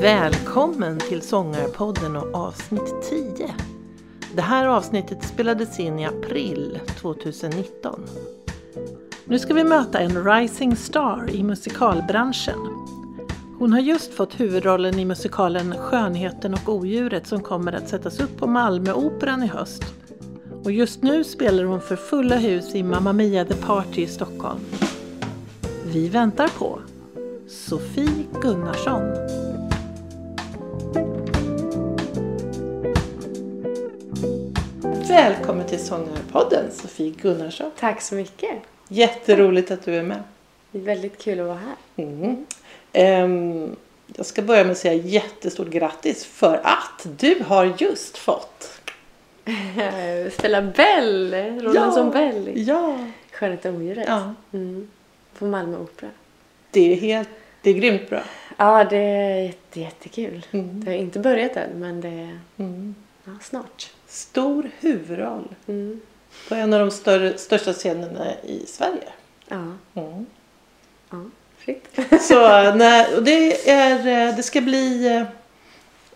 Välkommen till Sångarpodden och avsnitt 10. Det här avsnittet spelades in i april 2019. Nu ska vi möta en rising star i musikalbranschen. Hon har just fått huvudrollen i musikalen Skönheten och odjuret som kommer att sättas upp på Malmöoperan i höst. Och just nu spelar hon för fulla hus i Mamma Mia The Party i Stockholm. Vi väntar på Sofie Gunnarsson. Välkommen till Sångarpodden Sofie Gunnarsson. Tack så mycket. Jätteroligt att du är med. Det är väldigt kul att vara här. Mm. Ehm, jag ska börja med att säga jättestort grattis för att du har just fått Spela Bell, rollen som Bell. Ja, Skönheten och odjuret. ja. Mm. På Malmö Opera. Det är helt, det är grymt bra. Ja, det är jätte, jättekul. Mm. Det har inte börjat än, men det är Mm. ja, snart. Stor huvudroll Mm. på en av de större, största scenerna i Sverige. Ja, Mm. ja, fritt. Så när, och det, är, eh, det ska bli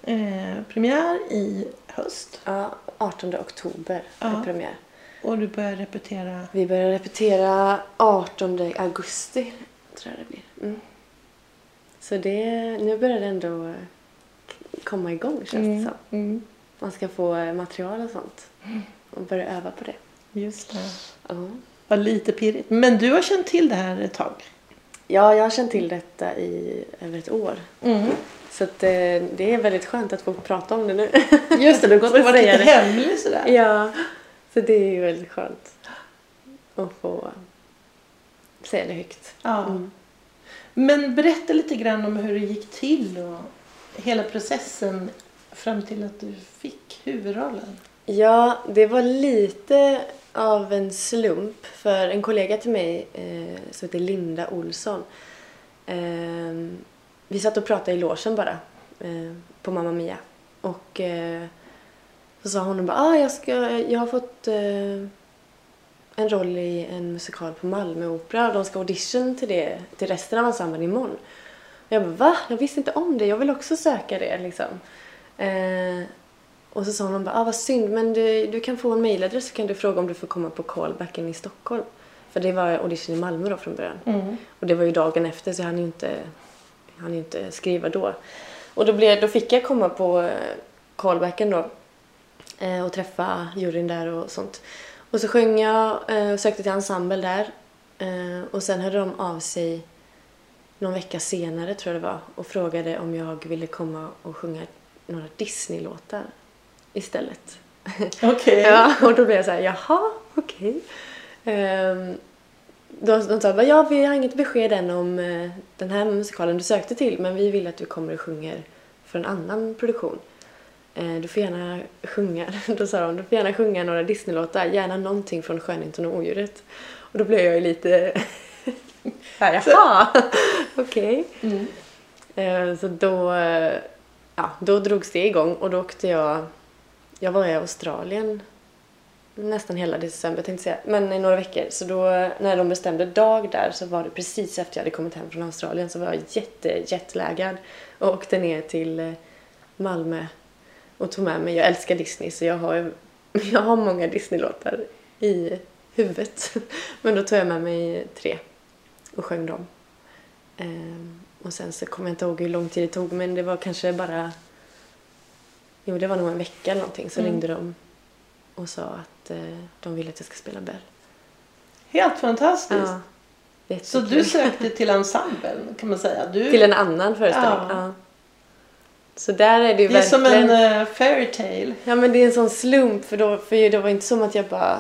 eh, premiär i höst Ja, 18 oktober Ja. är premiär. och du börjar repetera. Vi börjar repetera 18 augusti, tror jag det blir. Mm. Så det, nu börjar det ändå komma igång känns det som. Mm. Man ska få material och sånt. Och börja öva på det. Just det. Ja. Var lite pirrigt. Men du har känt till det här ett tag. Ja, jag har känt till detta i över ett år. Mm. Så att, eh, det är väldigt skönt att få prata om det nu. Just det, du har gått och varit Säga lite hemlig sådär. ja, så det är ju väldigt skönt att få säga det högt. Ja. Mm. Men berätta lite grann om hur det gick till och hela processen fram till att du fick huvudrollen. Ja, det var lite av en slump för en kollega till mig eh, som heter Linda Olsson. Eh, vi satt och pratade i logen bara eh, på Mamma Mia. Och eh, så sa hon bara, ah, jag, ska, jag har fått eh, en roll i en musikal på Malmö Opera och de ska audition till det till resten av ensemblen imorgon. Och jag bara, va? Jag visste inte om det. Jag vill också söka det liksom. Och så sa hon bara, ah, vad synd, men du, du kan få en mailadress så kan du fråga om du får komma på callbacken i Stockholm. För det var audition i Malmö då från början. Mm. Och det var ju dagen efter så jag hann ju inte, ju inte skriva då. Och då, blev, då fick jag komma på eh, callbacken då eh, och träffa juryn där och sånt. Och så sjöng jag eh, och sökte till ensemble där. Eh, och sen hörde de av sig någon vecka senare tror jag det var och frågade om jag ville komma och sjunga några Disney-låtar istället. Okej. Ja, och då blev jag så här, jaha, okej. Ehm, de, de sa bara, ja vi har inget besked än om eh, den här musikalen du sökte till men vi vill att du kommer och sjunger för en annan produktion. Eh, du får gärna sjunga, då sa de, du får gärna sjunga några Disneylåtar, gärna någonting från Skönheten och odjuret. Och då blev jag ju lite, ja, jaha, okej. Mm. Eh, Så då, ja, då drogs det igång och då åkte jag, jag var i Australien nästan hela december tänkte jag säga, men i några veckor. Så då när de bestämde dag där så var det precis efter jag hade kommit hem från Australien så var jag jätte jetlaggad och åkte ner till eh, Malmö och tog med mig, jag älskar Disney så jag har, jag har många Disney-låtar i huvudet. Men då tog jag med mig tre och sjöng dem. Ehm, och sen så kommer jag inte ihåg hur lång tid det tog men det var kanske bara Jo, det var nog en vecka eller någonting. Så Mm. ringde de och sa att eh, de ville att jag ska spela Bell. Helt fantastiskt. Ja, Så du sökte till ensemblen kan man säga. Du, Till en annan föreställning? Ja. Ja. Så där är det ju det är som verkligen... en uh, fairy tale. Ja men det är en sån slump för, då, för det var inte som att jag bara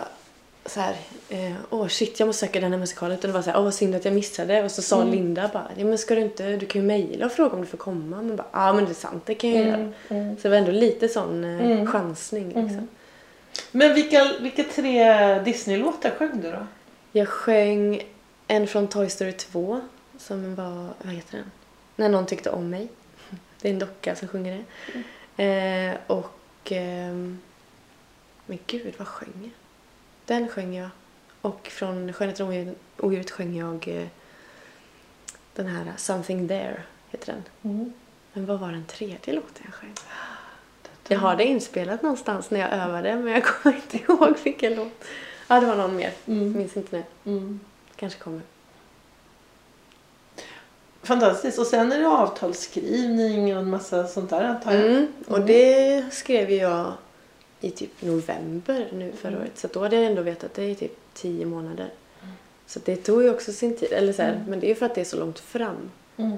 så här, eh, åh shit jag måste söka den här musikalen. Utan det var så här, åh vad synd att jag missade. Och så sa Mm. Linda bara, ja men ska du inte, du kan ju mejla och fråga om du får komma. Men bara, ja men det är sant, det kan jag göra. Mm, mm. Så det var ändå lite sån Mm. chansning liksom. Mm. Men vilka, vilka tre Disney-låtar sjöng du då? Jag sjöng en från Toy Story 2 som var, vad heter den? När någon tyckte om mig. Det är en docka som sjunger det. Eh, och, ehm, men gud vad sjöng jag? Den sjöng jag. Och från Skönheten och odjuret sjöng jag eh, den här Something There, heter den. Mm. Men vad var den tredje låten jag sjöng? Jag har det inspelat någonstans när jag övade men jag kommer inte ihåg vilken låt. Ja, det var någon mer. Mm. Minns inte nu. Mm. Kanske kommer. Fantastiskt. Och sen är det avtalsskrivning och en massa sånt där antar jag. Mm. Och det skrev jag i typ november nu förra Mm. året. Så då hade jag ändå vetat det i typ tio månader. Så det tog ju också sin tid. Eller så här, Mm. Men det är ju för att det är så långt fram. Mm.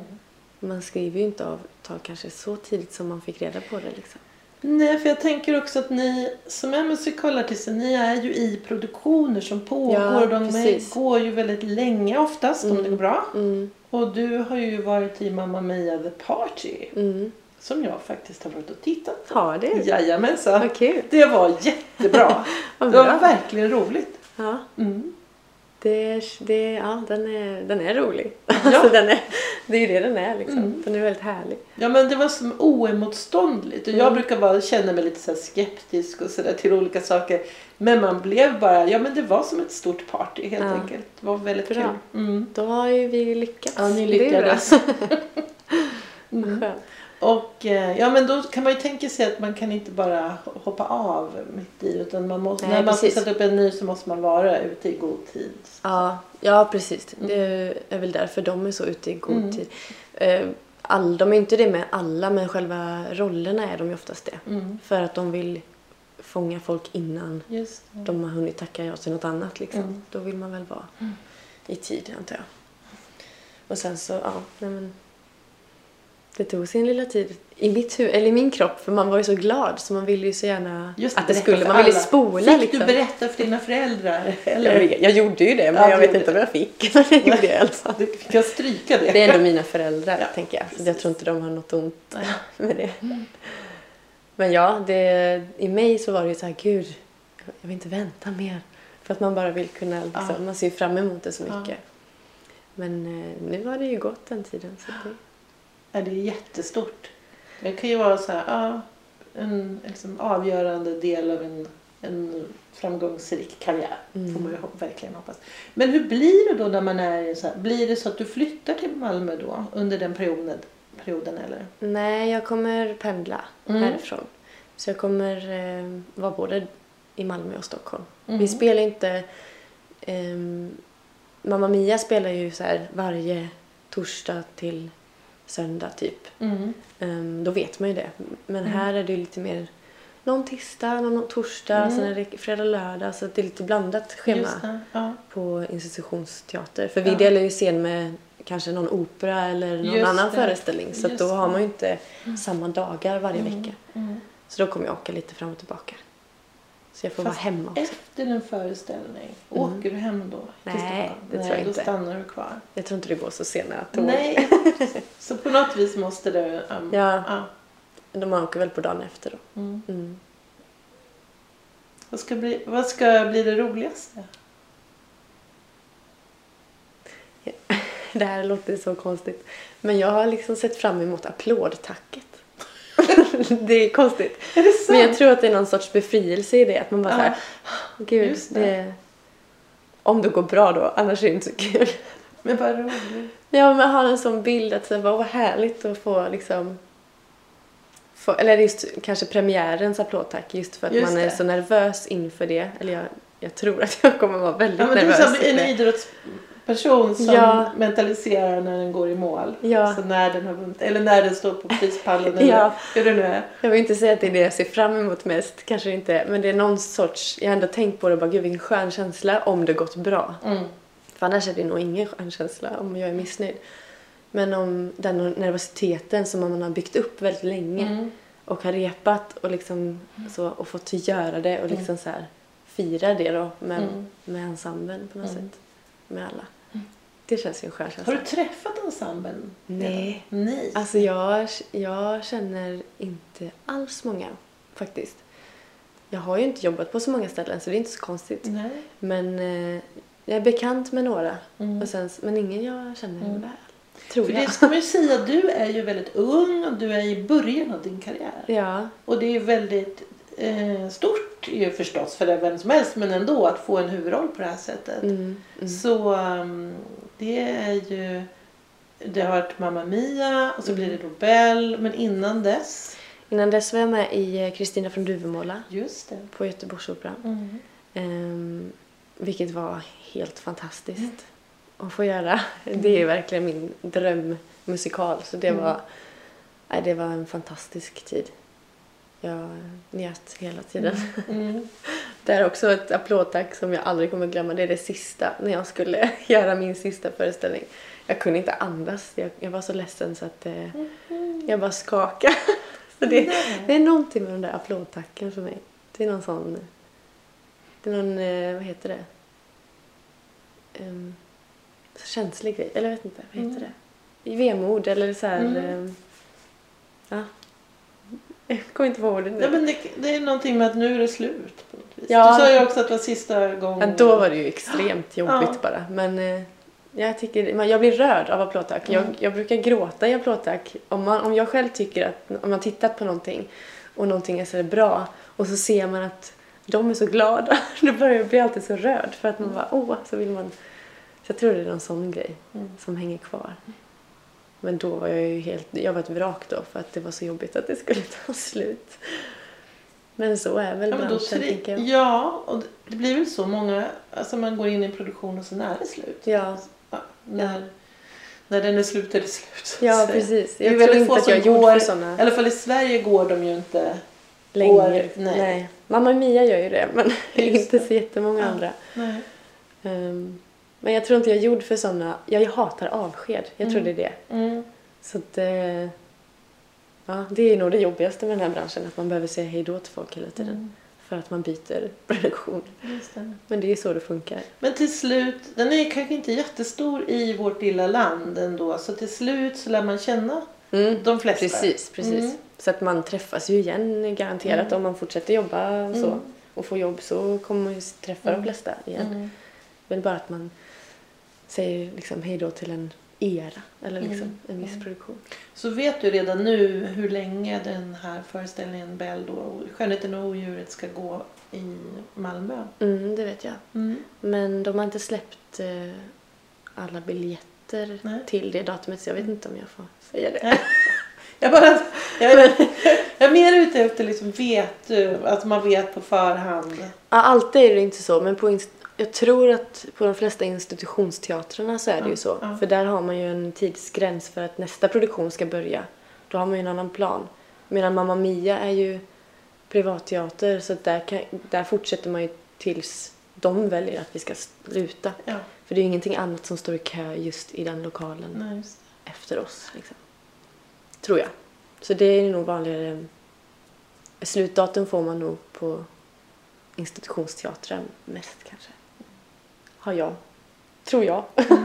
Man skriver ju inte avtal kanske så tidigt som man fick reda på det. Liksom. Nej, för jag tänker också att ni som är musikalartister, ni är ju i produktioner som pågår. Ja, de precis. går ju väldigt länge oftast om Mm. det går bra. Mm. Och du har ju varit i Mamma Mia The Party. Mm. Som jag faktiskt har varit och tittat på. Har du? Jajamensan. Vad kul. Det var jättebra. Det var verkligen roligt. Ja, Mm. Det, det, ja den, är, den är rolig. Ja. Alltså, den är, det är ju det den är. Liksom. Mm. Den är väldigt härlig. Ja men det var som oemotståndligt. Och jag Mm. brukar bara känna mig lite så skeptisk och sådär till olika saker. Men man blev bara, ja men det var som ett stort party helt Ja. enkelt. Det var väldigt Bra. kul. Mm. Då har ju vi lyckats. Ja, ni lyckades. Mm. Skönt. Och eh, ja men då kan man ju tänka sig att man kan inte bara hoppa av mitt i utan man måste, Nej, när man ska precis. sätta upp en ny så måste man vara ute i god tid. Ja, ja precis. Mm. Det är väl därför de är så ute i god Mm. tid. Eh, All, de är inte det med alla, men själva rollerna är de ju oftast det. Mm. För att de vill fånga folk innan de har hunnit tacka ja till något annat. Liksom. Mm. Då vill man väl vara Mm. i tid, antar jag. Och sen så, ja, nej men. Det tog sin lilla tid i mitt hu- eller i min kropp, för man var ju så glad så man ville ju så gärna Just att det skulle, man ville alla. spola Fick liksom. du berätta för dina föräldrar? jag, Eller? jag gjorde ju det, men Ja, jag vet inte om jag fick. Men det gjorde jag i alla fall. Du fick jag stryka det? Det är ändå mina föräldrar, Ja, tänker jag. Precis. jag tror inte de har något ont med det. Men ja, det, i mig så var det ju så här, gud, jag vill inte vänta mer. För att man bara vill kunna, liksom, Ja. man ser ju fram emot det så mycket. Men eh, nu har det ju gått den tiden. Så det, Ja, det är jättestort. Det kan ju vara så här, ja, en liksom, avgörande del av en, en framgångsrik karriär. Mm. Får man ju verkligen hoppas. Men hur blir det då när man är så här, blir det så att du flyttar till Malmö då under den perioden, perioden eller? nej, jag kommer pendla Mm. härifrån. Så jag kommer eh, vara både i Malmö och Stockholm. Mm. Vi spelar inte... ehm, Mamma Mia spelar ju så här varje torsdag till söndag typ. Mm. Ehm, då vet man ju det. Men Mm. här är det ju lite mer någon tisdag, någon torsdag, Mm. sen är det fredag, lördag. Så det är lite blandat schema. Ja. på institutionsteater. För vi Ja. delar ju scen med kanske någon opera eller någon Just annan det. föreställning. Så då har man ju inte samma dagar varje Mm. vecka. Mm. Så då kommer jag åka lite fram och tillbaka. Så jag får Fast vara hemma också. Efter en föreställning, Mm. åker du hem då? Nej, det Nej, tror jag då inte. stannar du kvar. Jag tror inte det går så sena tåg. Nej, så på något vis måste du... Um, Ja. ja. De åker väl på dagen efter då. Mm. Mm. Vad, ska bli, vad ska bli det roligaste? Det här låter så konstigt. Men jag har liksom sett fram emot applådtacket. det är konstigt. Är det sant? Men jag tror att det är någon sorts befrielse i det. Att man bara Ja, såhär, gud, det. det. Om det går bra då, annars är det inte så kul. Men vad roligt. Ja, men ha en sån bild att så här, vad härligt att få liksom... Få, eller just kanske premiärens applådtack just för att Just man är det. så nervös inför det. Eller jag, jag tror att jag kommer vara väldigt Ja, men är nervös. som en inför idrottsperson som Ja. mentaliserar när den går i mål. Ja. Alltså när den har vunnit. Eller när den står på prispallen. Eller Ja. hur det nu är. Jag vill inte säga att det är det jag ser fram emot mest, kanske inte. Men det är någon sorts, jag har ändå tänkt på det och bara gud vilken skön känsla om det gått bra. Mm. För annars är det nog ingen skön känsla om jag är missnöjd. Men om den nervositeten som man har byggt upp väldigt länge Mm. och har repat och liksom så och fått göra det och liksom så här fira det då med, Mm. med ensemblen på något Mm. sätt. Med alla. Det känns ju en skön Har känsla. du träffat ensemblen? Nej. Nej. Alltså jag, jag känner inte alls många faktiskt. Jag har ju inte jobbat på så många ställen så det är inte så konstigt. Nej. Men eh, jag är bekant med några. Mm. Och sen, men ingen jag känner Mm. väl. Tror För jag. det ska man ju säga, du är ju väldigt ung och du är i början av din karriär. Ja, Och det är väldigt eh, stort ju förstås för vem som helst men ändå att få en huvudroll på det här sättet. Mm. Mm. Så um, det är ju det har varit Mamma Mia och så blir det då Bell men innan dess Innan dess var jag med i eh, Kristina från Duvemåla Just det. på Göteborgsoperan. Mm. Ehm, vilket var helt fantastiskt att få göra. Det är verkligen min drömmusikal. Så det, Mm. var, nej, det var en fantastisk tid. Jag njöt hela tiden. Mm. Det är också ett applådtack som jag aldrig kommer glömma. Det är det sista när jag skulle göra min sista föreställning. Jag kunde inte andas. Jag, jag var så ledsen så att eh, jag bara skakade. Så det, det är någonting med den där applådtacken för mig. Det är någon sån... Det är någon, eh, vad heter det? Um, så känslig grej. Eller jag vet inte, vad heter Mm. det? I vemod eller så här... Mm. ehm, ja. Jag kommer inte på ordet nu. Ja, men det, det är någonting med att nu är det slut på något vis. Ja. Du sa ju också att det var sista gången. Ja, då var det ju extremt jobbigt Ja. bara. Men eh, jag, tycker, jag blir rörd av applådtack. Jag, Mm. jag brukar gråta i applådtack. Om, man, om jag själv tycker att, om man tittat på någonting och någonting är så bra och så ser man att de är så glada. Då börjar jag bli alltid så rörd för att man bara, åh, så vill man. Så jag tror det är någon sån grej Mm. som hänger kvar. Men då var jag ju helt, jag var ett vrak då för att det var så jobbigt att det skulle ta slut. Men så är väl Ja, branschen, tri- tänker jag. ja, och det- blir väl så många, alltså man går in i en produktion och sen är det slut. Ja, Ja, när, när den är slut är det slut. ja precis. Jag tror inte att jag går- för sådana. I alla fall i Sverige går de ju inte. länge. År, nej. nej. Mamma Mia gör ju det, men Just inte så jättemånga Ja. andra. Nej. Ehm, men jag tror inte jag är gjord för såna. Jag hatar avsked. Jag tror Mm. det är det. Mm. Så att, eh, ja, det är nog det jobbigaste med den här branschen, att man behöver säga hej då till folk hela tiden. Mm. För att man byter produktion. Det. Men det är så det funkar. Men till slut, den är kanske inte jättestor i vårt lilla land ändå. Så till slut så lär man känna Mm. de flesta. Precis, precis. Mm. Så att man träffas ju igen garanterat Mm. om man fortsätter jobba och så. Mm. Och får jobb så kommer man ju träffa de flesta igen. Väl bara att man säger liksom hej då till en era eller liksom Mm. en viss Mm. produktion. Så vet du redan nu hur länge den här föreställningen Bell då, Skönheten och odjuret ska gå i Malmö? Mm, det vet jag. Mm. Men de har inte släppt eh, alla biljetter Nej. till det datumet så jag vet inte om jag får säga det. Nej. Jag, bara, jag, är, jag är mer ute efter liksom, vet du, att man vet på förhand. Ja, alltid är det inte så men på jag tror att på de flesta institutionsteatrarna så är det ju så. För där har man ju en tidsgräns för att nästa produktion ska börja. Då har man ju en annan plan. Medan Mamma Mia är ju privatteater så där, kan, där fortsätter man ju tills de väljer att vi ska sluta. Ja, För det är ju ingenting annat som står i kö just i den lokalen nej, efter oss. Liksom. Tror jag. Så det är nog vanligare. Slutdatum får man nog på institutionsteatrar mest kanske. Har jag. Tror jag. Hur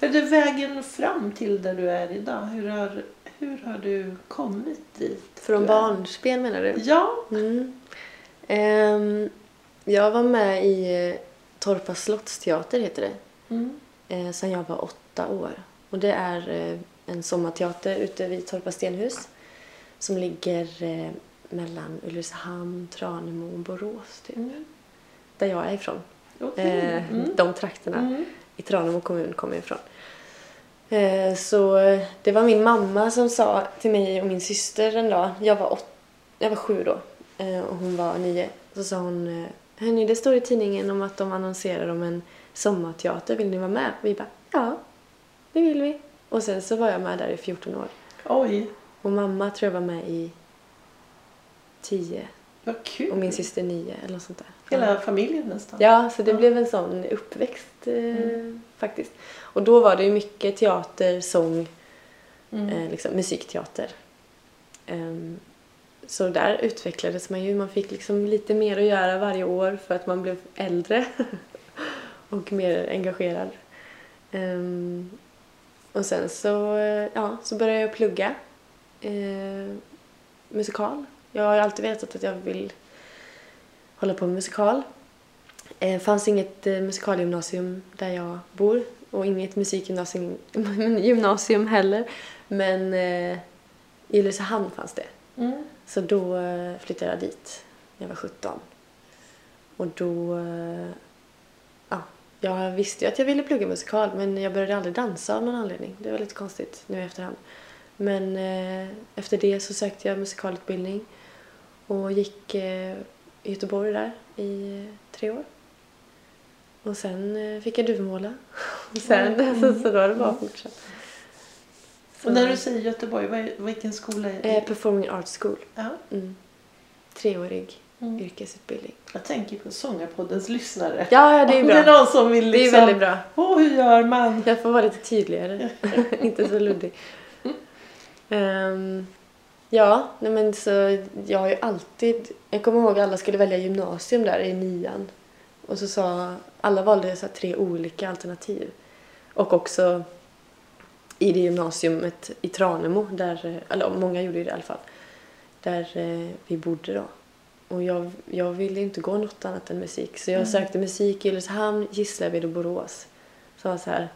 är det vägen fram till där du är idag? Hur har, hur har du kommit dit? Från barnspel menar du? Ja. Mm. Ehm, jag var med i eh, Torpa slottsteater heter det. Mm. eh, sen jag var åtta år. Och det är eh, en sommarteater ute vid Torpa stenhus som ligger eh, mellan Ulricehamn, Tranemo och Borås, typ. Mm. där jag är ifrån. Okej. Eh, Mm. De trakterna Mm. i Tranemo kommun kommer jag ifrån. Eh, så det var min mamma som sa till mig och min syster en dag, jag var, åt, jag var sju då eh, och hon var nio. Så sa hon, hörni det står i tidningen om att de annonserar om en sommarteater, vill ni vara med? Vi bara, ja det vill vi. Och sen så var jag med där i 14 år. Oj, Och mamma tror jag var med i 10 vad kul. och min syster 9 eller något sånt där. Hela familjen nästan. Ja, så det Ja. blev en sån uppväxt eh, Mm. faktiskt. Och då var det ju mycket teater, sång, Mm. eh, liksom, musikteater. Ehm, så där utvecklades man ju. Man fick liksom lite mer att göra varje år för att man blev äldre och mer engagerad. Ehm, och sen så, eh, ja, så började jag plugga eh, musikal. Jag har alltid vetat att jag vill hålla på med musikal. Det fanns inget eh, musikalgymnasium där jag bor och inget musikgymnasium gymnasium heller. Men eh, i Ulricehamn fanns det. Mm. Så då eh, flyttade jag dit när jag var 17. Och då... eh, Ja, jag visste ju att jag ville plugga musikal men jag började aldrig dansa av någon anledning. Det var lite konstigt nu i efterhand. Men eh, efter det så sökte jag musikalutbildning och gick eh, i Göteborg där i tre år. Och sen eh, fick jag duvmåla. Och sen Mm. så, så då har det bara fortsatt. Så, Och när du säger Göteborg, vilken skola är det? eh, Performing Arts School. Ja. Mm. Treårig Mm. yrkesutbildning. Jag tänker på Sångarpoddens lyssnare. Ja, ja, det är Om bra. det är någon som vill Det är liksom... väldigt bra. Åh, hur gör man? Jag får vara lite tydligare. Inte så luddig. Ehm, ja, nej men så jag har ju alltid... Jag kommer ihåg att alla skulle välja gymnasium där i nian. Och så sa... Alla valde så tre olika alternativ. Och också i det gymnasiumet i Tranemo, där, eller många gjorde det i alla fall, där eh, vi bodde då. Och jag, jag ville inte gå något annat än musik. Så jag Mm. sökte musik i Ulricehamn, Gislaved och Borås. Så var så här,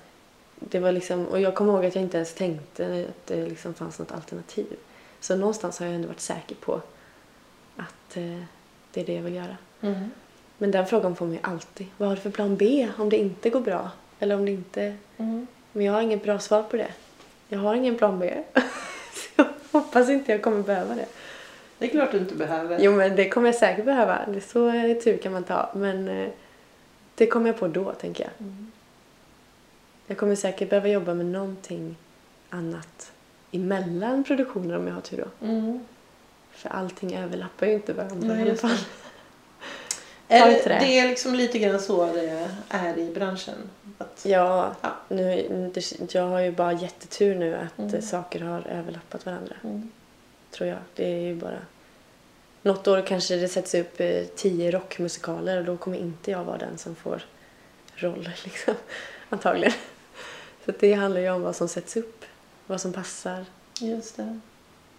det var liksom, och jag kommer ihåg att jag inte ens tänkte att det liksom fanns något alternativ. Så någonstans har jag ändå varit säker på att eh, det är det jag vill göra. Mm. Men den frågan får mig alltid. Vad har du för plan B om det inte går bra? Eller om det inte... Mm. Men jag har inget bra svar på det. Jag har ingen plan B. Så jag hoppas inte jag kommer behöva det. Det är klart du inte behöver. Jo, men det kommer jag säkert behöva. Det är så eh, tur kan man ta. Men eh, det kommer jag på då, tänker jag. Mm. Jag kommer säkert behöva jobba med någonting annat emellan produktioner om jag har tur då. Mm. För allting överlappar ju inte varandra Nej, i alla fall. I det, det är liksom lite grann så det är i branschen. Att, Ja, Ja. Nu, jag har ju bara jättetur nu att Mm. eh, saker har överlappat varandra. Mm. Tror jag. Det är ju bara... Något år kanske det sätts upp eh, tio rockmusikaler och då kommer inte jag vara den som får roller liksom. Antagligen. Så det handlar ju om vad som sätts upp. Vad som passar. Just det.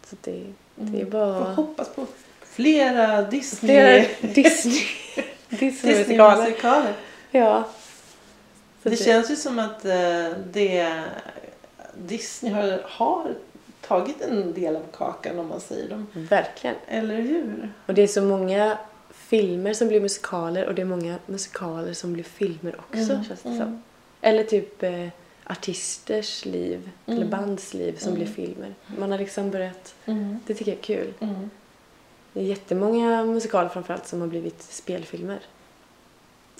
Så det, Mm. det är Får bara... hoppas på flera Disney... Flera Disney... Disney-musikaler. Disney-musikaler. Ja. Så Det känns ju som att eh, det, Disney har, har tagit en del av kakan om man säger dem. Verkligen. Eller hur? Och det är så många filmer som blir musikaler och det är många musikaler som blir filmer också Mm, känns det mm. som. Eller typ eh, artisters liv eller Mm. bands liv som Mm. blir filmer. Man har liksom börjat, Mm. det tycker jag är kul. Mm. Det är jättemånga musikaler framförallt som har blivit spelfilmer.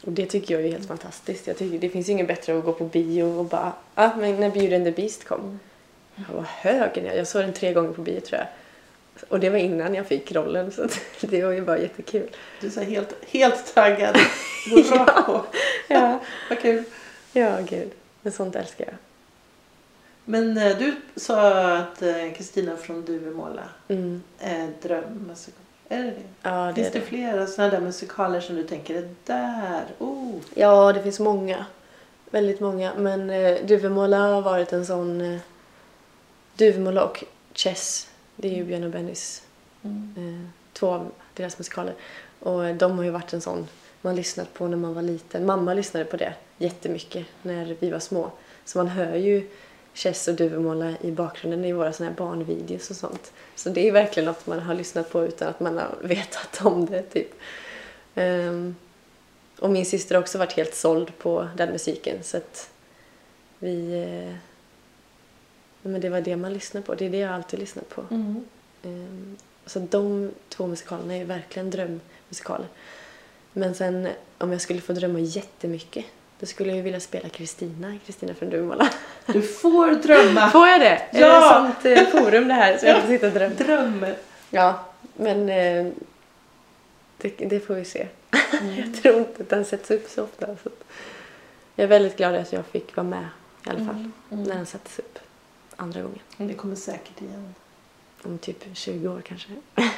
Och det tycker jag är helt fantastiskt. Jag tycker, det finns ju inget bättre än att gå på bio och bara, ah, men när Beauty and the Beast kom. Mm. Jag var hög när jag, jag såg den tre gånger på bio tror jag. Och det var innan jag fick rollen så det var ju bara jättekul. Du är så helt, helt taggad. På. Ja, Vad kul. ja gud. Men sånt älskar jag. Men eh, du sa att eh, Kristina från Duvemåla Mm. är drömmusikal. Är det det? Ja, det Finns är det det. flera sådana där musikaler som du tänker, det där, oh. Ja, det finns många. Väldigt många. Men eh, Duvemåla har varit en sån... Eh, Duvemåla och Chess, det är ju Björn och Bennys Mm. eh, två av deras musikaler. Och eh, de har ju varit en sån man lyssnat på när man var liten. Mamma lyssnade på det jättemycket när vi var små. Så man hör ju Chess och Duvemåla i bakgrunden i våra såna här barnvideos och sånt. Så det är verkligen något man har lyssnat på utan att man har vetat om det typ. Ehm, och min syster har också varit helt såld på den musiken så att vi... Eh, men det var det man lyssnade på. Det är det jag alltid lyssnat på. Mm. Ehm, Så de två musikalerna är verkligen drömmusikaler. Men sen om jag skulle få drömma jättemycket då skulle jag vilja spela Kristina, Kristina från Duvemåla. Du får drömma. Får jag det? Är Ja! det sånt eh, forum det här så jag får sitta och drömma? Dröm. Ja, men eh, det, det får vi se. Mm. Jag tror inte att den sätts upp så ofta. Så jag är väldigt glad att jag fick vara med i alla fall Mm. när Mm. den sattes upp andra gången. Det kommer säkert igen. Om typ 20 år kanske.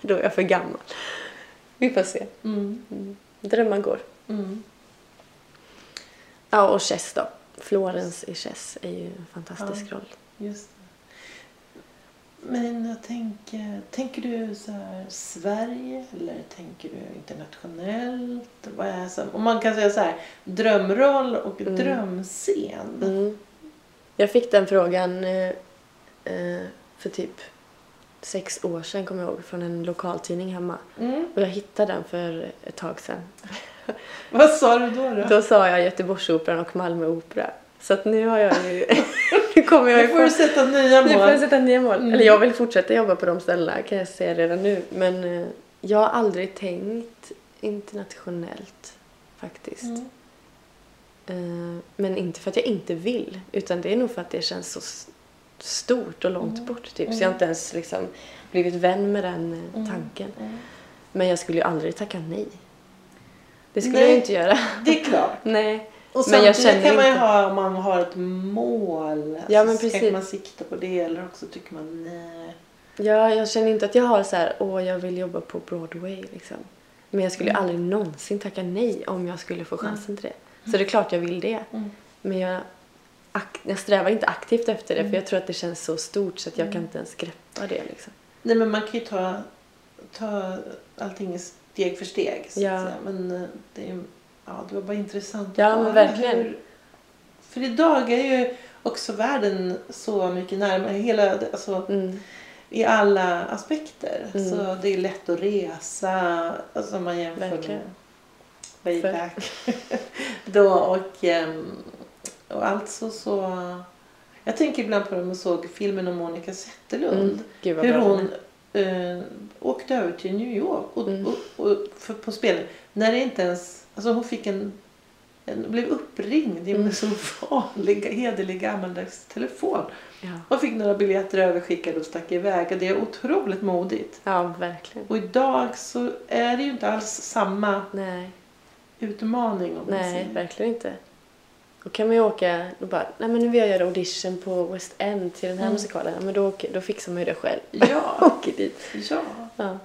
Då är jag för gammal. Vi får se. Mm. Mm. Drömmar går. Mm. Ja, och Chess då. Florens i Chess är ju en fantastisk Ja. roll. Just det. Men jag tänker, tänker du så här Sverige eller tänker du internationellt? Vad är så, om man kan säga så här, drömroll och Mm. drömscen. Mm. Jag fick den frågan eh, eh, för typ sex år sedan kommer jag ihåg från en lokaltidning hemma. Mm. Och jag hittade den för ett tag sedan. Vad sa du då? då? Då sa jag Göteborgsoperan och Malmö Opera. Så att nu har jag ju... nu kommer jag Nu ju får du sätta nya Nu får jag mål. sätta nya mål. Mm. Eller jag vill fortsätta jobba på de ställena kan jag säga redan nu. Men eh, jag har aldrig tänkt internationellt faktiskt. Mm. Eh, Men inte för att jag inte vill. Utan det är nog för att det känns så stort och långt Mm. bort. Typ. Så Mm. jag har inte ens liksom blivit vän med den eh, Mm. tanken. Mm. Men jag skulle ju aldrig tacka nej. Det skulle Nej. jag inte göra. Det är klart. Nej. Och Men jag känner kan man ju inte- ha om man har ett mål. Alltså, Ja, men så kanske precis. man siktar på det eller också tycker man nej. Ja, jag känner inte att jag har så här, åh jag vill jobba på Broadway liksom. Men jag skulle Mm. aldrig någonsin tacka nej om jag skulle få chansen till det. Så det är klart jag vill det. Mm. Men jag, jag strävar inte aktivt efter det Mm. för jag tror att det känns så stort så att jag Mm. kan inte ens greppa det liksom. Nej men man kan ju ta, ta allting steg för steg. Så Ja. att säga. Men eh, det, är, ja, det var bara intressant att Ja, men verkligen. hur- För idag är ju också världen så mycket närmare. Hela, alltså, Mm. I alla aspekter. Mm. Så det är lätt att resa. Alltså man jämför Verkligen. med way back. Då och, ehm, och alltså så... Jag tänker ibland på när man såg filmen om Monica Zetterlund. Mm. Hur hon eh, åkte över till New York och, Mm. och, och för, på spelen. När det inte ens... Alltså hon fick en... en blev uppringd i en Mm. så vanlig, hederlig gammaldags telefon. Ja. Och fick några biljetter överskickade och stack iväg. Och det är otroligt modigt. ja, verkligen. Och idag så är det ju inte alls samma Nej, utmaning om nej, verkligen inte. Då kan man ju åka och bara, nej men nu vill jag göra audition på West End till den här Mm. musikalen. Men då, då fixar man ju det själv. Ja, Åker dit. ja. Ja.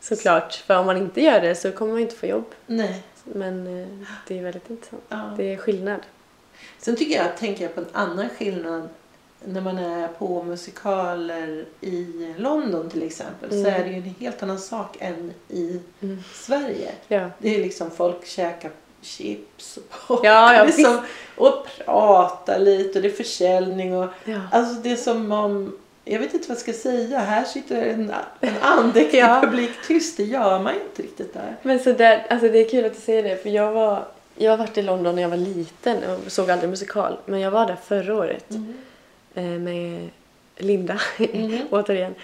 Såklart, för om man inte gör det så kommer man inte få jobb. Nej. Men eh, det är väldigt intressant. Ja. Det är skillnad. Sen tycker jag, tänker jag på en annan skillnad när man är på musikaler i London till exempel så Mm. är det ju en helt annan sak än i Mm. Sverige. Ja, Det är liksom folk käkar chips och, Ja, liksom, och pratar lite och det är försäljning och ja. alltså det är som om jag vet inte vad jag ska säga. Här sitter en, en andäktig Ja. publik tyst. Det gör man inte riktigt där. Men så där, alltså det är kul att du säger det för jag var jag har varit i London när jag var liten och såg aldrig musikal. Men jag var där förra året eh, med Linda Mm. återigen.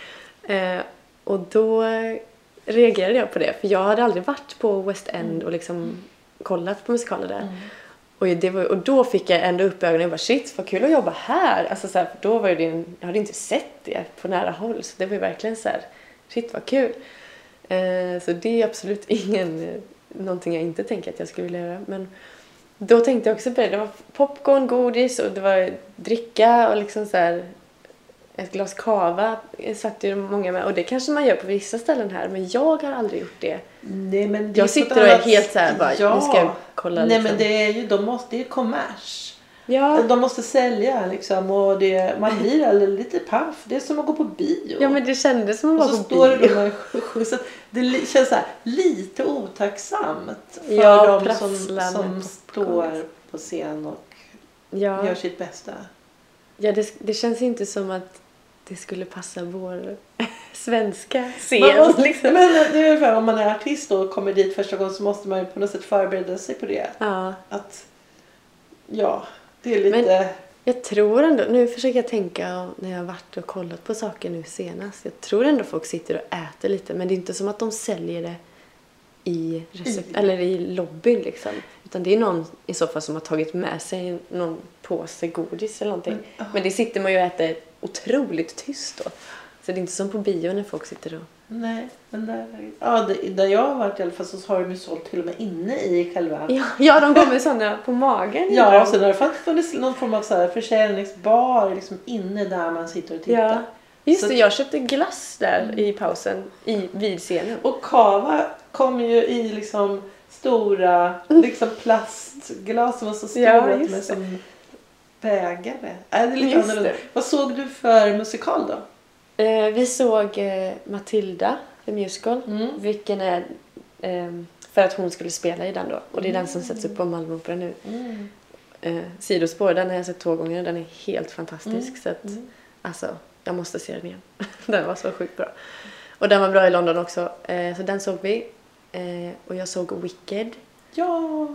Eh, och då reagerade jag på det för jag hade aldrig varit på West End och liksom kollat på musikaler där. Mm. Och, det var, och då fick jag ändå upp ögonen och bara shit vad kul att jobba här. Alltså så här, för då var det en, jag hade inte sett det på nära håll så det var ju verkligen så här shit vad kul. Eh, så det är absolut ingen, eh, någonting jag inte tänker att jag skulle vilja göra. Men då tänkte jag också på det. Det var popcorn, godis och det var dricka och liksom så här ett glas kava satt ju många med och det kanske man gör på vissa ställen här men jag har aldrig gjort det. Nej, men det Jag sitter och är annat- helt så här bara, ja. nu ska jag kolla Nej liksom. men det är ju, de måste, det är kommers. Ja, De måste sälja liksom och det, man blir alldeles lite paff. Det är som att gå på bio. ja men det kändes som och att så vara på står det bio. då med skjuts. Så Det känns så här, lite otacksamt för Ja, de som, som står på scen och Ja, gör sitt bästa. ja det, det känns inte som att det skulle passa vår svenska Man scen. måste, liksom. men det är ungefär, om man är artist och kommer dit första gången så måste man ju på något sätt förbereda sig på det. Ja, Att, ja, det är lite... jag tror ändå, nu försöker jag tänka när jag har varit och kollat på saker nu senast. Jag tror ändå folk sitter och äter lite men det är inte som att de säljer det i, recept, I- eller i lobbyn liksom. Utan det är någon i så fall som har tagit med sig någon påse godis eller någonting. Men, ja. Men det sitter man ju och äter otroligt tyst då. Så det är inte som på bio när folk sitter och... Nej, men där, ja, där jag har varit i alla fall så har de ju sålt till och med inne i själva... Ja, ja de går med sådana på magen. Ja, och sen har det funnits någon form av så här försäljningsbar liksom inne där man sitter och tittar. ja. Just Så- det, jag köpte glass där i pausen i, vid scenen. Och kava kom ju i liksom stora liksom plastglas som var så stora Ja, just det. som bägare. Äh, det är lite Just annorlunda. det. Vad såg du för musikal då? Eh, vi såg eh, Matilda, the musical. Mm. Vilken är... ehm, för att hon skulle spela i den då. Och det är den som sätts upp på Malmö Opera nu. Mm. Eh, sidospår, den har jag sett två gånger. Den är helt fantastisk. Mm. Så att, Mm. alltså, jag måste se den igen. den var så sjukt bra. Och den var bra i London också. Eh, så den såg vi. Eh, och jag såg Wicked. Ja!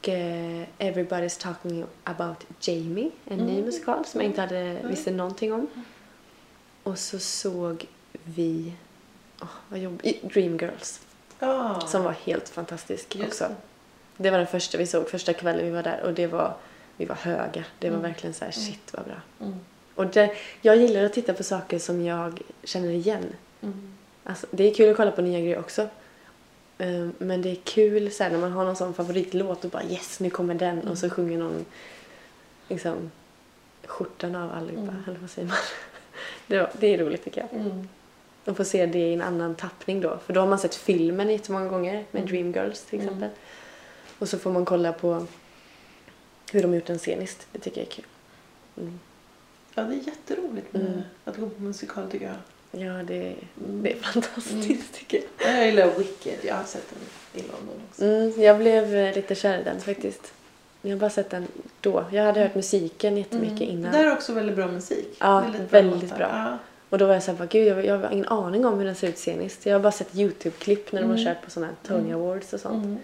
Och eh, Everybody's talking about Jamie, en ny musikal som jag inte hade visste någonting om. Och så såg vi oh, vad jobb, Dreamgirls ja. som var helt fantastisk Just också. det. Det var den första vi såg, första kvällen vi var där och det var, vi var höga. Det var Mm. verkligen så här, shit vad bra. Mm. Och det, jag gillar att titta på saker som jag känner igen. Mm. Alltså, det är kul att kolla på nya grejer också. Ehm, Men det är kul så här, när man har någon sån favoritlåt och bara yes, nu kommer den och så sjunger någon liksom skjortan av allihopa, Mm. eller vad säger man? Det, var, det är roligt tycker jag. Mm. Och få se det i en annan tappning då. För då har man sett filmen jättemånga gånger med Dreamgirls till exempel. Mm. Och så får man kolla på hur de har gjort den sceniskt. Det tycker jag är kul. Mm. Ja, det är jätteroligt med Mm. att gå på musikal tycker jag. Ja, det, Mm. det är fantastiskt tycker jag. Ja, Jag gillar Wicked. Jag har sett den i London också. Mm, jag blev eh, lite kär i den faktiskt. Jag har bara sett den då. Jag hade hört musiken jättemycket innan. Där är också väldigt bra musik. Ja, väldigt låtar. bra. Ja. Och då var jag såhär, bara, gud jag, jag har ingen aning om hur den ser ut sceniskt. Jag har bara sett YouTube-klipp när de har Mm. kört på sådana här Tony Mm. Awards och sånt. Mm.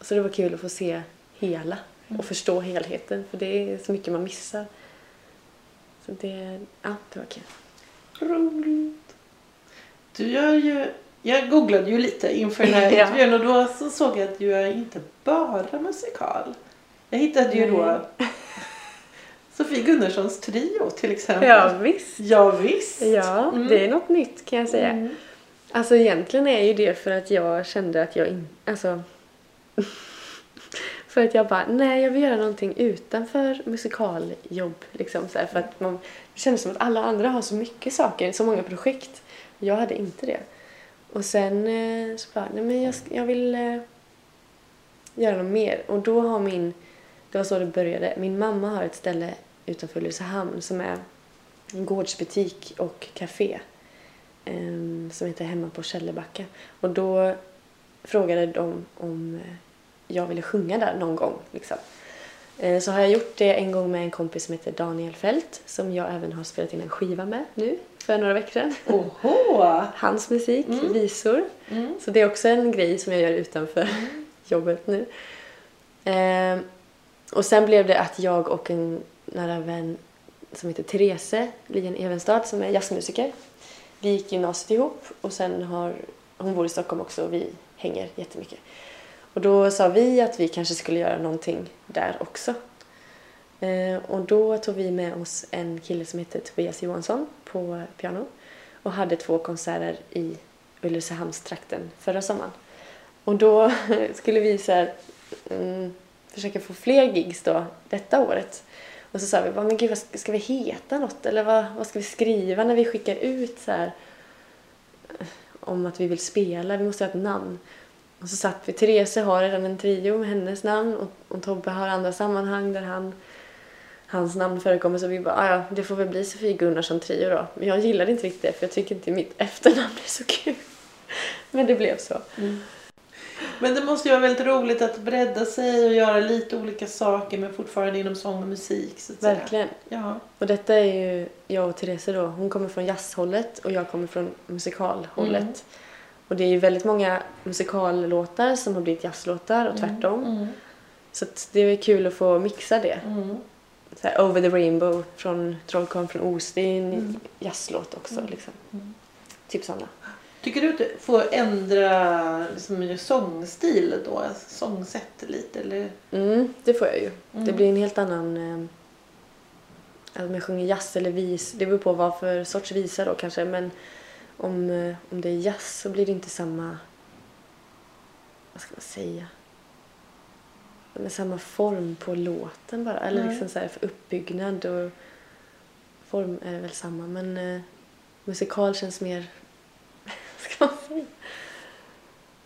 Så det var kul att få se hela Mm. och förstå helheten. För det är så mycket man missar. Så det, ja, det var kul. Roligt. Du gör ju... Jag googlade ju lite inför den här Ja. intervjun och då så såg jag att du gör inte bara musikal. Jag hittade ju då Sofie Gunnarssons trio till exempel. Ja, visst. Ja, visst. Ja, Mm. det är något nytt kan jag säga. Mm. Alltså egentligen är ju det för att jag kände att jag inte, alltså för att jag bara, nej jag vill göra någonting utanför musikaljobb liksom så här, för att man kändes som att alla andra har så mycket saker, så många projekt. Jag hade inte det. Och sen eh, så bara, nej men jag, jag vill eh, göra något mer och då har min, det var så det började, min mamma har ett ställe utanför Ulricehamn som är en gårdsbutik och café ehm, som heter Hemma på Källebacka. Och då frågade de om eh, jag ville sjunga där någon gång. Liksom. Eh, Så har jag gjort det en gång med en kompis som heter Daniel Fält som jag även har spelat in en skiva med nu för några veckor sedan. Oho! Hans musik, Mm. visor. Mm. Så det är också en grej som jag gör utanför jobbet nu. Ehm, och sen blev det att jag och en nära vän som heter Therese Lien Evenstad som är jazzmusiker. Vi gick gymnasiet ihop och sen har hon bor i Stockholm också och vi hänger jättemycket. Och då sa vi att vi kanske skulle göra någonting där också. Eh, och då tog vi med oss en kille som heter Tobias Johansson på piano och hade två konserter i Ulricehamnstrakten förra sommaren. Och då skulle vi så här, mm, försöka få fler gigs då detta året. Och så sa vi, men gud vad ska, vi heta något? Eller vad, vad ska vi skriva när vi skickar ut så här eh, om att vi vill spela? Vi måste ha ett namn. Och så satt vi, Therese har redan en trio med hennes namn och, och Tobbe har andra sammanhang där han, hans namn förekommer så vi bara, "Ah, ja det får väl bli Sofie Gunnarsson trio då. Men jag gillade inte riktigt det för jag tycker inte mitt efternamn är så kul. Men det blev så. Men det måste ju vara väldigt roligt att bredda sig och göra lite olika saker men fortfarande inom sång och musik. Så att säga. Verkligen. Ja. Och detta är ju jag och Therese då. Hon kommer från jazzhållet och jag kommer från musikalhållet. Mm. Och det är ju väldigt många musikallåtar som har blivit jazzlåtar och tvärtom. Mm. Så att det är kul att få mixa det. Mm. Så här, Over the Rainbow från Trollkarlen från Oz. Det är en Mm. jazzlåt också. Liksom. Mm. Typ sådana. Tycker du att du får ändra liksom, sångstil då? Sångsätt lite? Eller? Mm, det får jag ju. Mm. Det blir en helt annan... Eh, om jag sjunger jazz eller vis. Det beror på vad för sorts visa då kanske. Men om, eh, om det är jazz så blir det inte samma... Vad ska man säga? Med samma form på låten bara. Eller Nej. liksom så här för uppbyggnad och form är det väl samma. Men eh, musikal känns mer... vad ska man säga?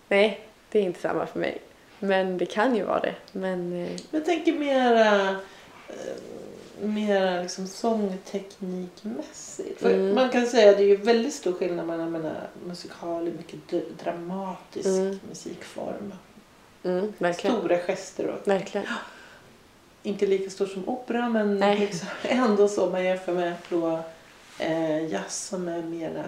Nej, det är inte samma för mig. Men det kan ju vara det. Men eh, jag tänker mera, eh, mera liksom sångteknikmässigt. För Mm. Man kan säga att det är väldigt stor skillnad mellan menar, musikal och mycket dramatisk Mm. musikform. mm. Stora gester och Verkligen. inte lika stor som opera men liksom ändå så man jämför med då eh, jazz som är mera,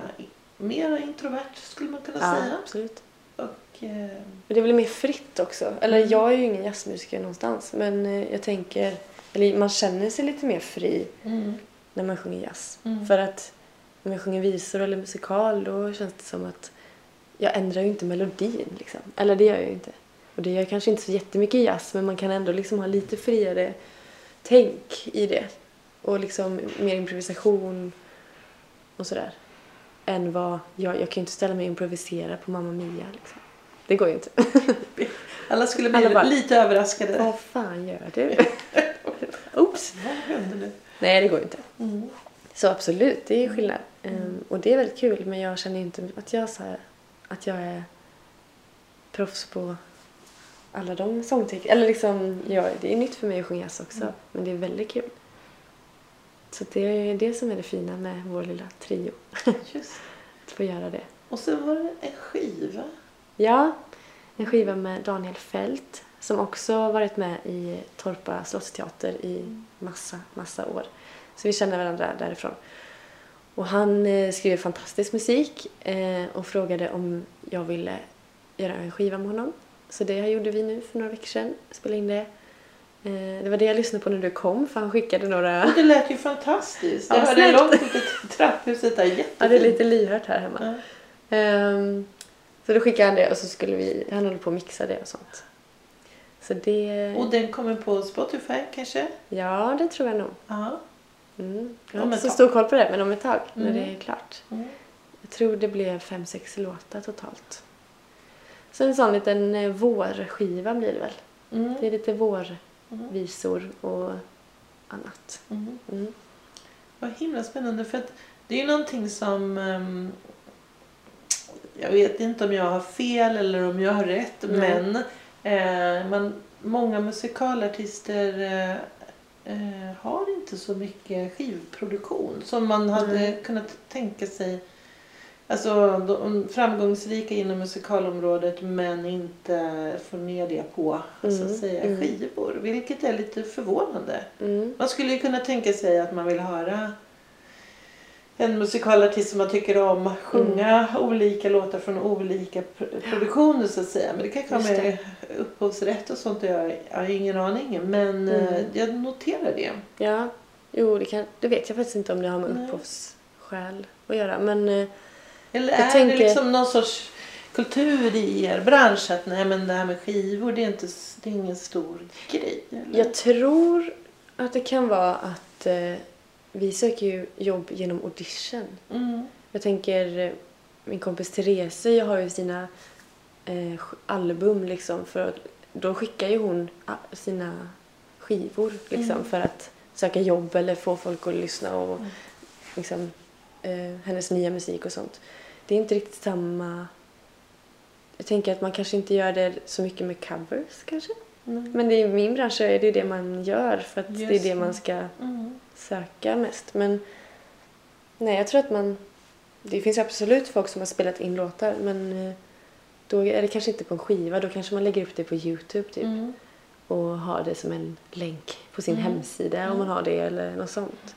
mera introvert skulle man kunna Ja, säga. absolut. Och, eh, Men det är väl mer fritt också. Eller Mm. jag är ju ingen jazzmusiker någonstans. Men eh, jag tänker, eller man känner sig lite mer fri mm, när man sjunger jazz. mm. För att när man sjunger visor eller musikal då känns det som att jag ändrar ju inte melodin liksom. Eller det gör jag ju inte. Och det gör jag kanske inte så jättemycket jazz men man kan ändå liksom ha lite friare tänk i det. Och liksom mer improvisation och sådär. Än vad, jag, jag kan ju inte ställa mig och improvisera på Mamma Mia liksom. Det går ju inte. Alla skulle bli Alla bara- lite överraskade. Vad fan gör du? Oops! Vad hände nu? Nej, det går ju inte. Mm. Så absolut, det är skillnad. Ehm, och det är väldigt kul men jag känner inte att jag, så här, att jag är proffs på alla de sångtekniker. Eller liksom, ja, det är nytt för mig att sjunga jazz också. Mm. Men det är väldigt kul. Så det är det som är det fina med vår lilla trio. Just. Att få göra det. Och så var det en skiva. Ja, en skiva med Daniel Fält som också varit med i Torpa slottsteater i massa, massa år. Så vi känner varandra därifrån. Och han eh, skriver fantastisk musik eh, och frågade om jag ville göra en skiva med honom. Så det gjorde vi nu för några veckor sedan. Spelade in det. Eh, det var det jag lyssnade på när du kom för han skickade några... Och det lät ju fantastiskt. Ja, Jag hörde långt ut trapphuset där. Jättefint. Ja, det är lite lyhört här hemma. Ja. Ehm, så då skickade han det och så skulle vi, han håller på att mixa det och sånt. Så det, Och den kommer på Spotify kanske? ja det tror jag nog. Ja. Mm. Jag har inte så stor koll på det men om ett tag när Mm. det är klart. Mm. Jag tror det blev fem, sex låtar totalt. Så en sån liten eh, vårskiva blir det väl. Mm. Det är lite Mm. vårvisor och annat. Mm. Mm. Vad himla spännande för att det är ju någonting som ehm, jag vet inte om jag har fel eller om jag har rätt Nej. Men eh, man, många musikalartister eh, eh, har inte så mycket skivproduktion som man hade Nej. kunnat tänka sig. Alltså de, framgångsrika inom musikalområdet men inte får ner det på så Mm, att säga mm. skivor. Vilket är lite förvånande. Mm. Man skulle ju kunna tänka sig att man vill höra en musikalartist som man tycker om sjunga Mm. olika låtar från olika pr- produktioner så att säga. Men det kanske har med upphovsrätt och sånt göra. Jag har ingen aning. Men Mm. eh, jag noterar det. Ja, jo det, kan, det vet jag faktiskt inte om det har med Nej. upphovsskäl att göra. Men eh, Eller Jag är tänker- det liksom någon sorts kultur i er bransch att nej men det här med skivor det är, inte, det är ingen stor grej? Eller? Jag tror att det kan vara att eh, vi söker ju jobb genom audition. Mm. Jag tänker eh, min kompis Therese jag har ju sina eh, album liksom för att då skickar ju hon sina skivor liksom Mm. för att söka jobb eller få folk att lyssna och Mm. liksom eh, hennes nya musik och sånt. Det är inte riktigt samma jag tänker att man kanske inte gör det så mycket med covers kanske. Mm. Men är, i min bransch är det ju det man gör för att det är Just det det. man ska Mm. Söka mest. Men nej, jag tror att man... Det finns absolut folk som har spelat in låtar men eh, då är det kanske inte på en skiva. Då kanske man lägger upp det på Youtube typ Mm. och har det som en länk på sin Mm. hemsida om Mm. man har det eller något sånt.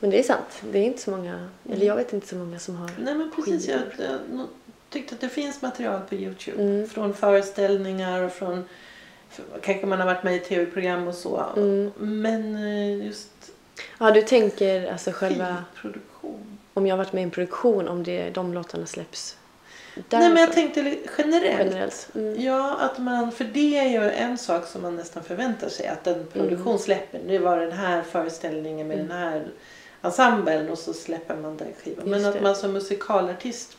Men det är sant. Det är inte så många, eller jag vet inte så många som har Nej men precis. Jag, jag tyckte att det finns material på Youtube. Mm. Från föreställningar och från kanske man har varit med i tv-program och så. Mm. Men eh, just Ja, du tänker alltså själva... skivproduktion. Om jag har varit med i en produktion, om det, de låtarna släpps Nej men jag tänkte generellt. Generellt. Mm. Ja, att man, för det är ju en sak som man nästan förväntar sig att en produktion släpper. Nu var den här föreställningen med Mm. den här ensemblen och så släpper man den skivan. Men Just att det. man som musikalartist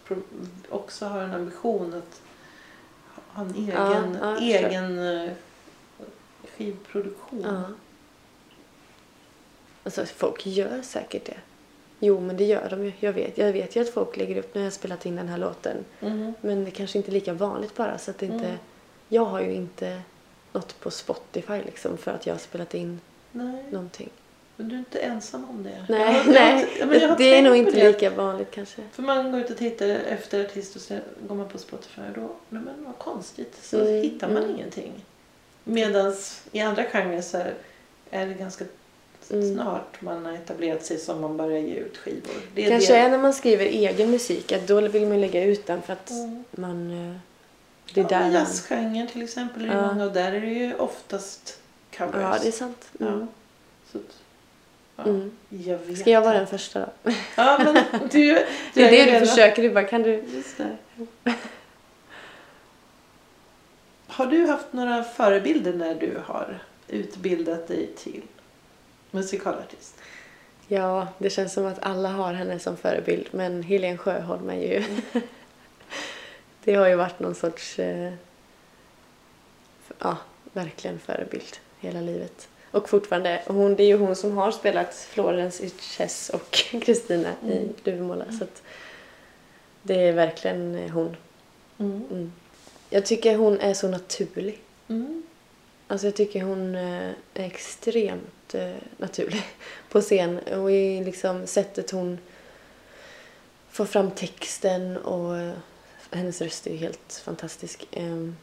också har en ambition att ha en egen, Ja, ja, egen eh, skivproduktion. Ja. Alltså folk gör säkert det. Jo, men det gör de ju. Jag vet, jag vet ju att folk lägger upp när jag spelat in den här låten. Mm. Men det kanske inte är lika vanligt bara. Så att det inte, Mm. Jag har ju inte något på Spotify liksom för att jag har spelat in Nej, någonting. men du är inte ensam om det. Nej, Jag jag nej. ja, men jag har det är nog inte det. lika vanligt kanske. För man går ut och tittar efter artist och så går man på Spotify och då, men vad konstigt, så Mm, hittar man mm. ingenting. Medan i andra genrer så är det ganska mm. snart man har etablerat sig som man börjar ge ut skivor. Det är Kanske det. är när man skriver egen musik att då vill man lägga ut den för att mm. man... Eh, det är ja, där jazzgenren till exempel är ja. många och där är det ju oftast covers. Ja, det är sant. Mm. Ja. Så, ja, mm. jag Ska jag vara den första då? Ja, men du... du det är det du försöker. Du bara, kan du... Just det. Har du haft några förebilder när du har utbildat dig till musikalartist? Ja, det känns som att alla har henne som förebild. Men Helene Sjöholm är ju... det har ju varit någon sorts... Eh, ja, verkligen förebild hela livet. Och fortfarande, hon, det är ju hon som har spelat Florence i Chess och Kristina mm. i Duvemåla. Så att det är verkligen hon. Mm. Mm. Jag tycker hon är så naturlig. Mm. Alltså jag tycker hon eh, är extremt eh, naturlig på scen och i liksom sättet hon får fram texten och eh, hennes röst är ju helt fantastisk. Ehm,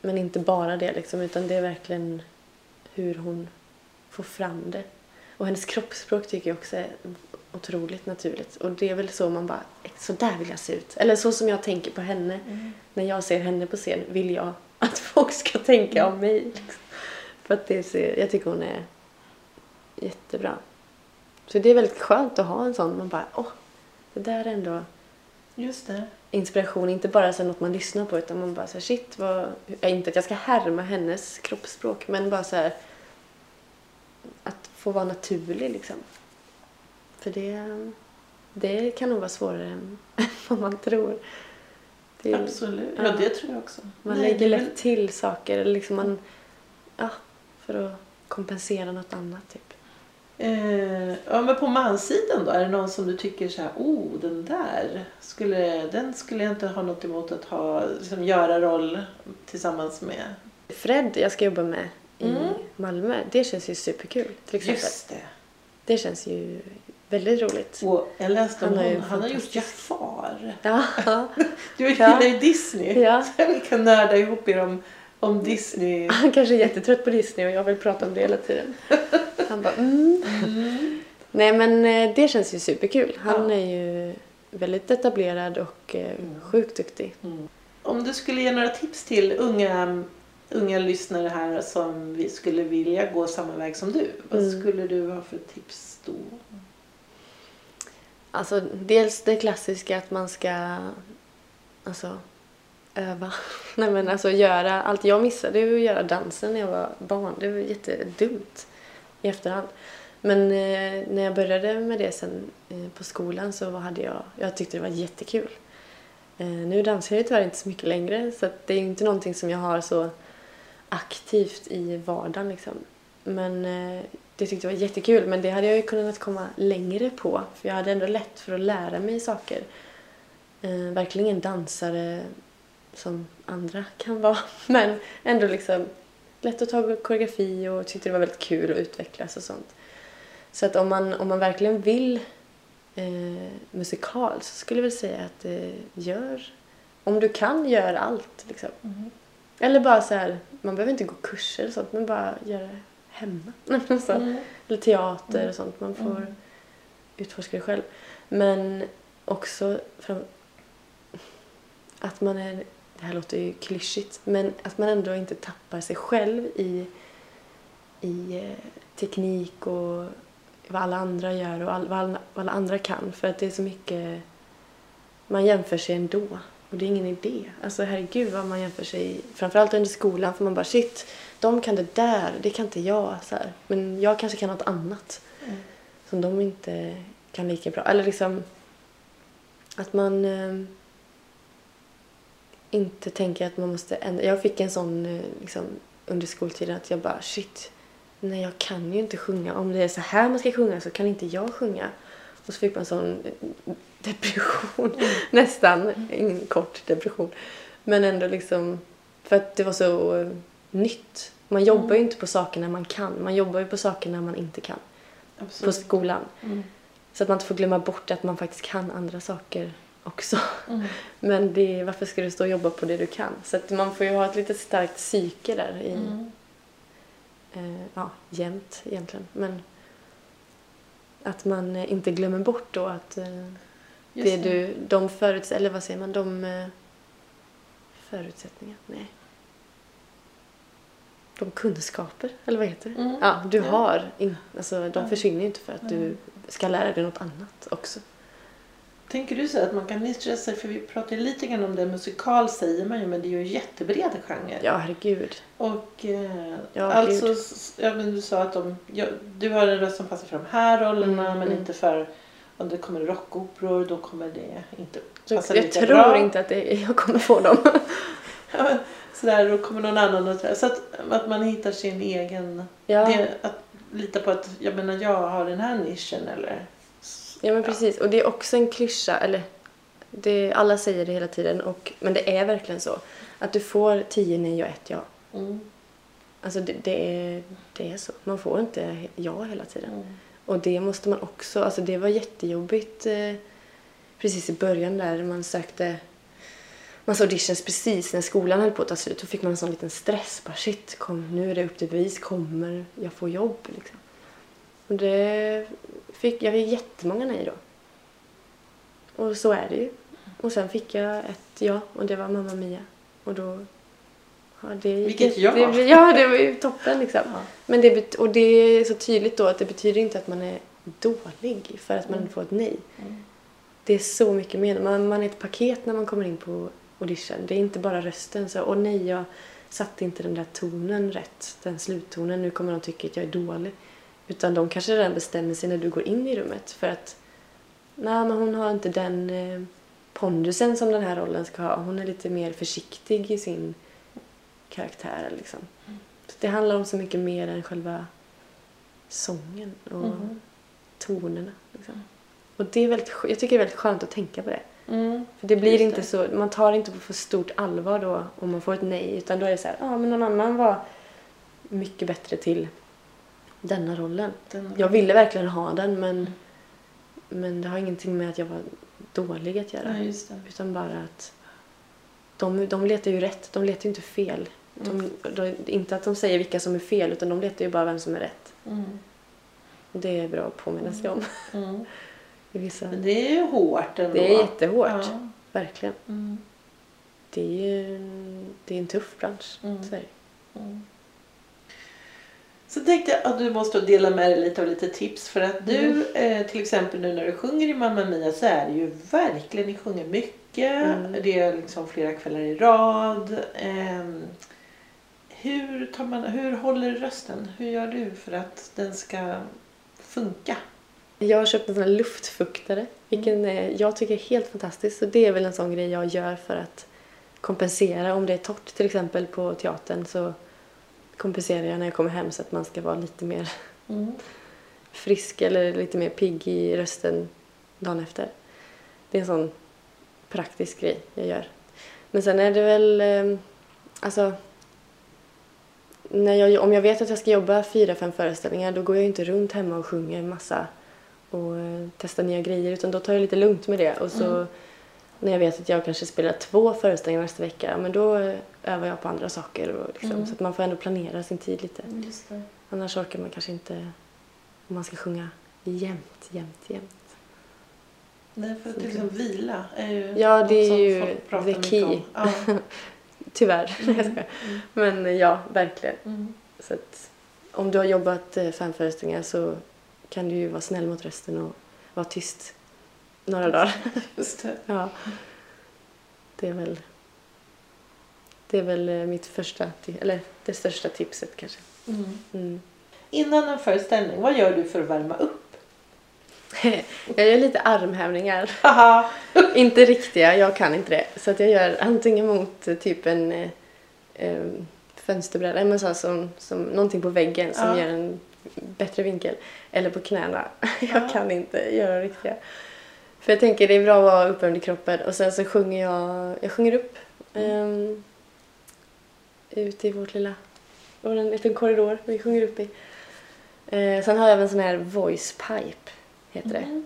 men inte bara det liksom utan det är verkligen hur hon får fram det. Och hennes kroppsspråk tycker jag också är otroligt naturligt. Och det är väl så man bara, så där vill jag se ut. Eller så som jag tänker på henne. Mm. När jag ser henne på scen vill jag att folk ska tänka om mig. Liksom. För att det ser, jag tycker hon är jättebra. Så det är väldigt skönt att ha en sån. Man bara, åh, det där är ändå Just det. inspiration. Inte bara så något man lyssnar på utan man bara så här, shit, vad, inte att jag ska härma hennes kroppsspråk men bara så här att få vara naturlig liksom. För det, det kan nog vara svårare än vad man tror. Det, Absolut, ja, ja, det tror jag också. Man Nej, lägger lätt till saker liksom man, ja, för att kompensera något annat. Typ. Eh, ja, men på manssidan då? Är det någon som du tycker så här, oh den där skulle, den skulle jag inte ha något emot att ha, liksom, göra roll tillsammans med? Fred jag ska jobba med i mm. Malmö, det känns ju superkul till exempel. Just det. Det känns ju Väldigt roligt. Och jag läste om han, har, han har gjort Jafar. Ja. du gillar ju Disney. Ja. Så vi kan nörda ihop er om, om Disney. Han kanske är jättetrött på Disney och jag vill prata om det hela tiden. Han bara mm. mm. Nej men eh, det känns ju superkul. Han ja. är ju väldigt etablerad och eh, mm. sjukt duktig. Mm. Om du skulle ge några tips till unga, unga lyssnare här som vi skulle vilja gå samma väg som du. Vad mm. skulle du ha för tips då? Alltså dels det klassiska att man ska alltså, öva. Nej men alltså göra allt. Jag missade ju att göra dansen när jag var barn. Det var jättedumt i efterhand. Men eh, när jag började med det sen eh, på skolan så hade jag, jag tyckte det var jättekul. Eh, nu dansar jag tyvärr inte så mycket längre så det är inte någonting som jag har så aktivt i vardagen liksom. Men eh, det tyckte jag var jättekul men det hade jag ju kunnat komma längre på för jag hade ändå lätt för att lära mig saker. Eh, verkligen ingen dansare som andra kan vara men ändå liksom lätt att ta koreografi och tyckte det var väldigt kul att utvecklas och sånt. Så att om man, om man verkligen vill eh, musikal så skulle jag väl säga att eh, gör, om du kan, gör allt liksom. Mm. Eller bara så här, man behöver inte gå kurser och sånt men bara göra hemma. så. Mm. Eller teater och mm. sånt. Man får mm. utforska det själv. Men också fram, att man är, det här låter ju klyschigt, men att man ändå inte tappar sig själv i, i eh, teknik och vad alla andra gör och all, vad, alla, vad alla andra kan. För att det är så mycket, man jämför sig ändå. Och det är ingen idé. Alltså herregud vad man jämför sig, framförallt under skolan, för man bara shit, de kan det där, det kan inte jag. Så här. Men jag kanske kan något annat mm. som de inte kan lika bra. Eller liksom att man eh, inte tänker att man måste ändra. Jag fick en sån eh, liksom, under skoltiden att jag bara shit, nej jag kan ju inte sjunga. Om det är så här man ska sjunga så kan inte jag sjunga. Och så fick man en sån depression mm. nästan. En kort depression. Men ändå liksom för att det var så nytt. Man jobbar mm. ju inte på saker när man kan. Man jobbar ju på saker när man inte kan. Absolut. På skolan. Mm. Så att man inte får glömma bort att man faktiskt kan andra saker också. Mm. Men det, varför ska du stå och jobba på det du kan? Så att man får ju ha ett lite starkt psyke där i, eh, ja, jämt egentligen. Men Att man eh, inte glömmer bort då att eh, Just det du, de föruts... Eller vad säger man? De eh, förutsättningar? Nej. De kunskaper, eller vad heter det? Mm. Ja, du Ja. har. In, alltså, de försvinner ju inte för att du ska lära dig något annat också. Tänker du så att man kan nischa sig, för vi pratade lite grann om det, musikal säger man ju, men det är ju en jättebred genre. Ja, herregud. Och eh, Ja, alltså, ja, men du sa att de, ja, du har en röst som passar för de här rollerna Mm, men mm. inte för om det kommer rockoperor då kommer det inte passa jag lika tror bra. inte att det, jag kommer få dem. Ja, Sådär, då kommer någon annan och. Så att, att man hittar sin egen... Ja. Det, att lita på att jag menar jag har den här nischen eller... Ja men precis. Och det är också en klyscha, eller det, alla säger det hela tiden, och, men det är verkligen så. Att du får tio nej och ett ja. Mm, Alltså det, det, är, det är så. Man får inte ja hela tiden. mm, och det måste man också, alltså det var jättejobbigt eh, precis i början där man sökte massa auditions precis när skolan höll på att ta slut. Då fick man en sån liten stress. Bara shit, kom, nu är det upp till bevis. Kommer jag få jobb? Liksom. Och det fick, jag fick jättemånga nej då. Och så är det ju. Och sen fick jag ett ja och det var Mamma Mia. Och då... Ja, det, Vilket det, ja! Det, ja, det var ju toppen liksom. Ja. Men det, och det är så tydligt då att det betyder inte att man är dålig för att man Mm. får ett nej. Mm. Det är så mycket mer. Man, man är ett paket när man kommer in på audition. Det är inte bara rösten. Så, åh nej, jag satte inte den där tonen rätt. Den sluttonen. Nu kommer de tycka att jag är dålig. Utan de kanske redan bestämmer sig när du går in i rummet. För att, nej men hon har inte den eh, pondusen som den här rollen ska ha. Hon är lite mer försiktig i sin karaktär liksom. Så det handlar om så mycket mer än själva sången och Mhm. tonerna. Liksom. Och det är väldigt, jag tycker det är väldigt skönt att tänka på det. Mm. För det blir inte det. så, man tar inte på för stort allvar då om man får ett nej. Utan då är det så här, ja men någon annan var mycket bättre till denna rollen. Den, Jag ville verkligen ha den men, men det har ingenting med att jag var dålig att göra. Ja, just det. Utan bara att de, de letar ju rätt, de letar ju inte fel. De, Mm. de, inte att de säger vilka som är fel utan de letar ju bara vem som är rätt. Mm. Det är bra att påminna sig om. Mm. I vissa. Men det är ju hårt ändå. Det är jättehårt, Ja. verkligen. Mm. Det är ju en, det är en tuff bransch. Mm. Så. Mm. Så tänkte jag att du måste dela med dig lite av lite tips för att du Mm. eh, till exempel nu när du sjunger i Mamma Mia så är det ju verkligen, ni sjunger mycket, Mm. det är liksom flera kvällar i rad. Ehm, hur, tar man, hur håller du rösten? Hur gör du för att den ska funka? Jag har köpt en sån här luftfuktare, vilken eh, jag tycker är helt fantastisk. Så det är väl en sån grej jag gör för att kompensera. Om det är torrt till exempel på teatern så kompenserar jag när jag kommer hem så att man ska vara lite mer Mm. frisk eller lite mer pigg i rösten dagen efter. Det är en sån praktisk grej jag gör. Men sen är det väl, eh, alltså, när jag, om jag vet att jag ska jobba fyra, fem föreställningar då går jag inte runt hemma och sjunger massa och eh, testar nya grejer utan då tar jag lite lugnt med det och så Mm. när jag vet att jag kanske spelar två föreställningar nästa vecka men då eh, övar jag på andra saker och liksom, Mm. så att man får ändå planera sin tid lite. Det. Annars orkar man kanske inte om man ska sjunga jämt, jämt, jämt. Nej, för att liksom vila är ju Ja, det är ju the key. Ja. Tyvärr. Mm. Men eh, ja, verkligen. Mm. Så att, om du har jobbat eh, fem föreställningar så kan du ju vara snäll mot rösten och vara tyst några dagar. Just det. Ja. Det är väl, det är väl eh, mitt första, eller det största tipset kanske. Mm. Mm. Innan en föreställning, vad gör du för att värma upp? Jag gör lite armhävningar. Inte riktiga, jag kan inte det. Så att jag gör antingen mot eh, typ en eh, eh, fönsterbräda, men så som, som någonting på väggen som Ja. ger en bättre vinkel. Eller på knäna. jag Ja. kan inte göra riktiga. För jag tänker det är bra att vara uppvärmd i kroppen och sen så sjunger jag, jag sjunger upp um, ute i vårt lilla, vår en liten korridor vi sjunger upp i. Eh, sen har jag även en sån här voice pipe, heter det. Mm.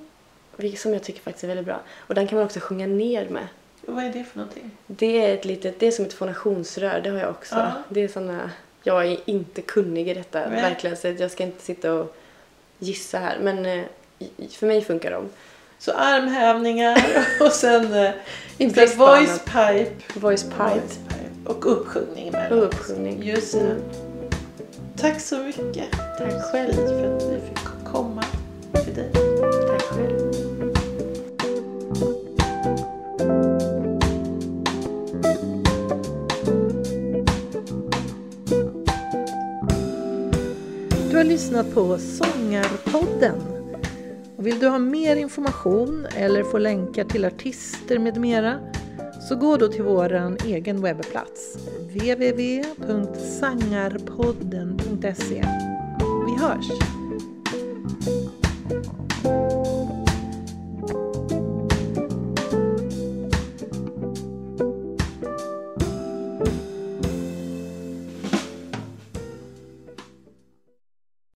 Vilket som jag tycker faktiskt är väldigt bra. Och den kan man också sjunga ner med. Vad är det för någonting? Det är, ett litet, det är som ett fonationsrör, det har jag också. Ja. Det är såna, jag är inte kunnig i detta, Nej. verkligen. Så jag ska inte sitta och gissa här. Men eh, för mig funkar de. Så armhävningar och sen eh, sen voice pipe. Voice pipe. Voice pipe. Och uppsjungning emellan. Och uppsjungning. Just det. Mm. Tack så mycket. Tack själv. För att vi fick komma du har lyssnat på Sångarpodden. Och vill du ha mer information eller få länkar till artister med mera så gå då till vår egen webbplats www.sangarpodden.se. Vi hörs!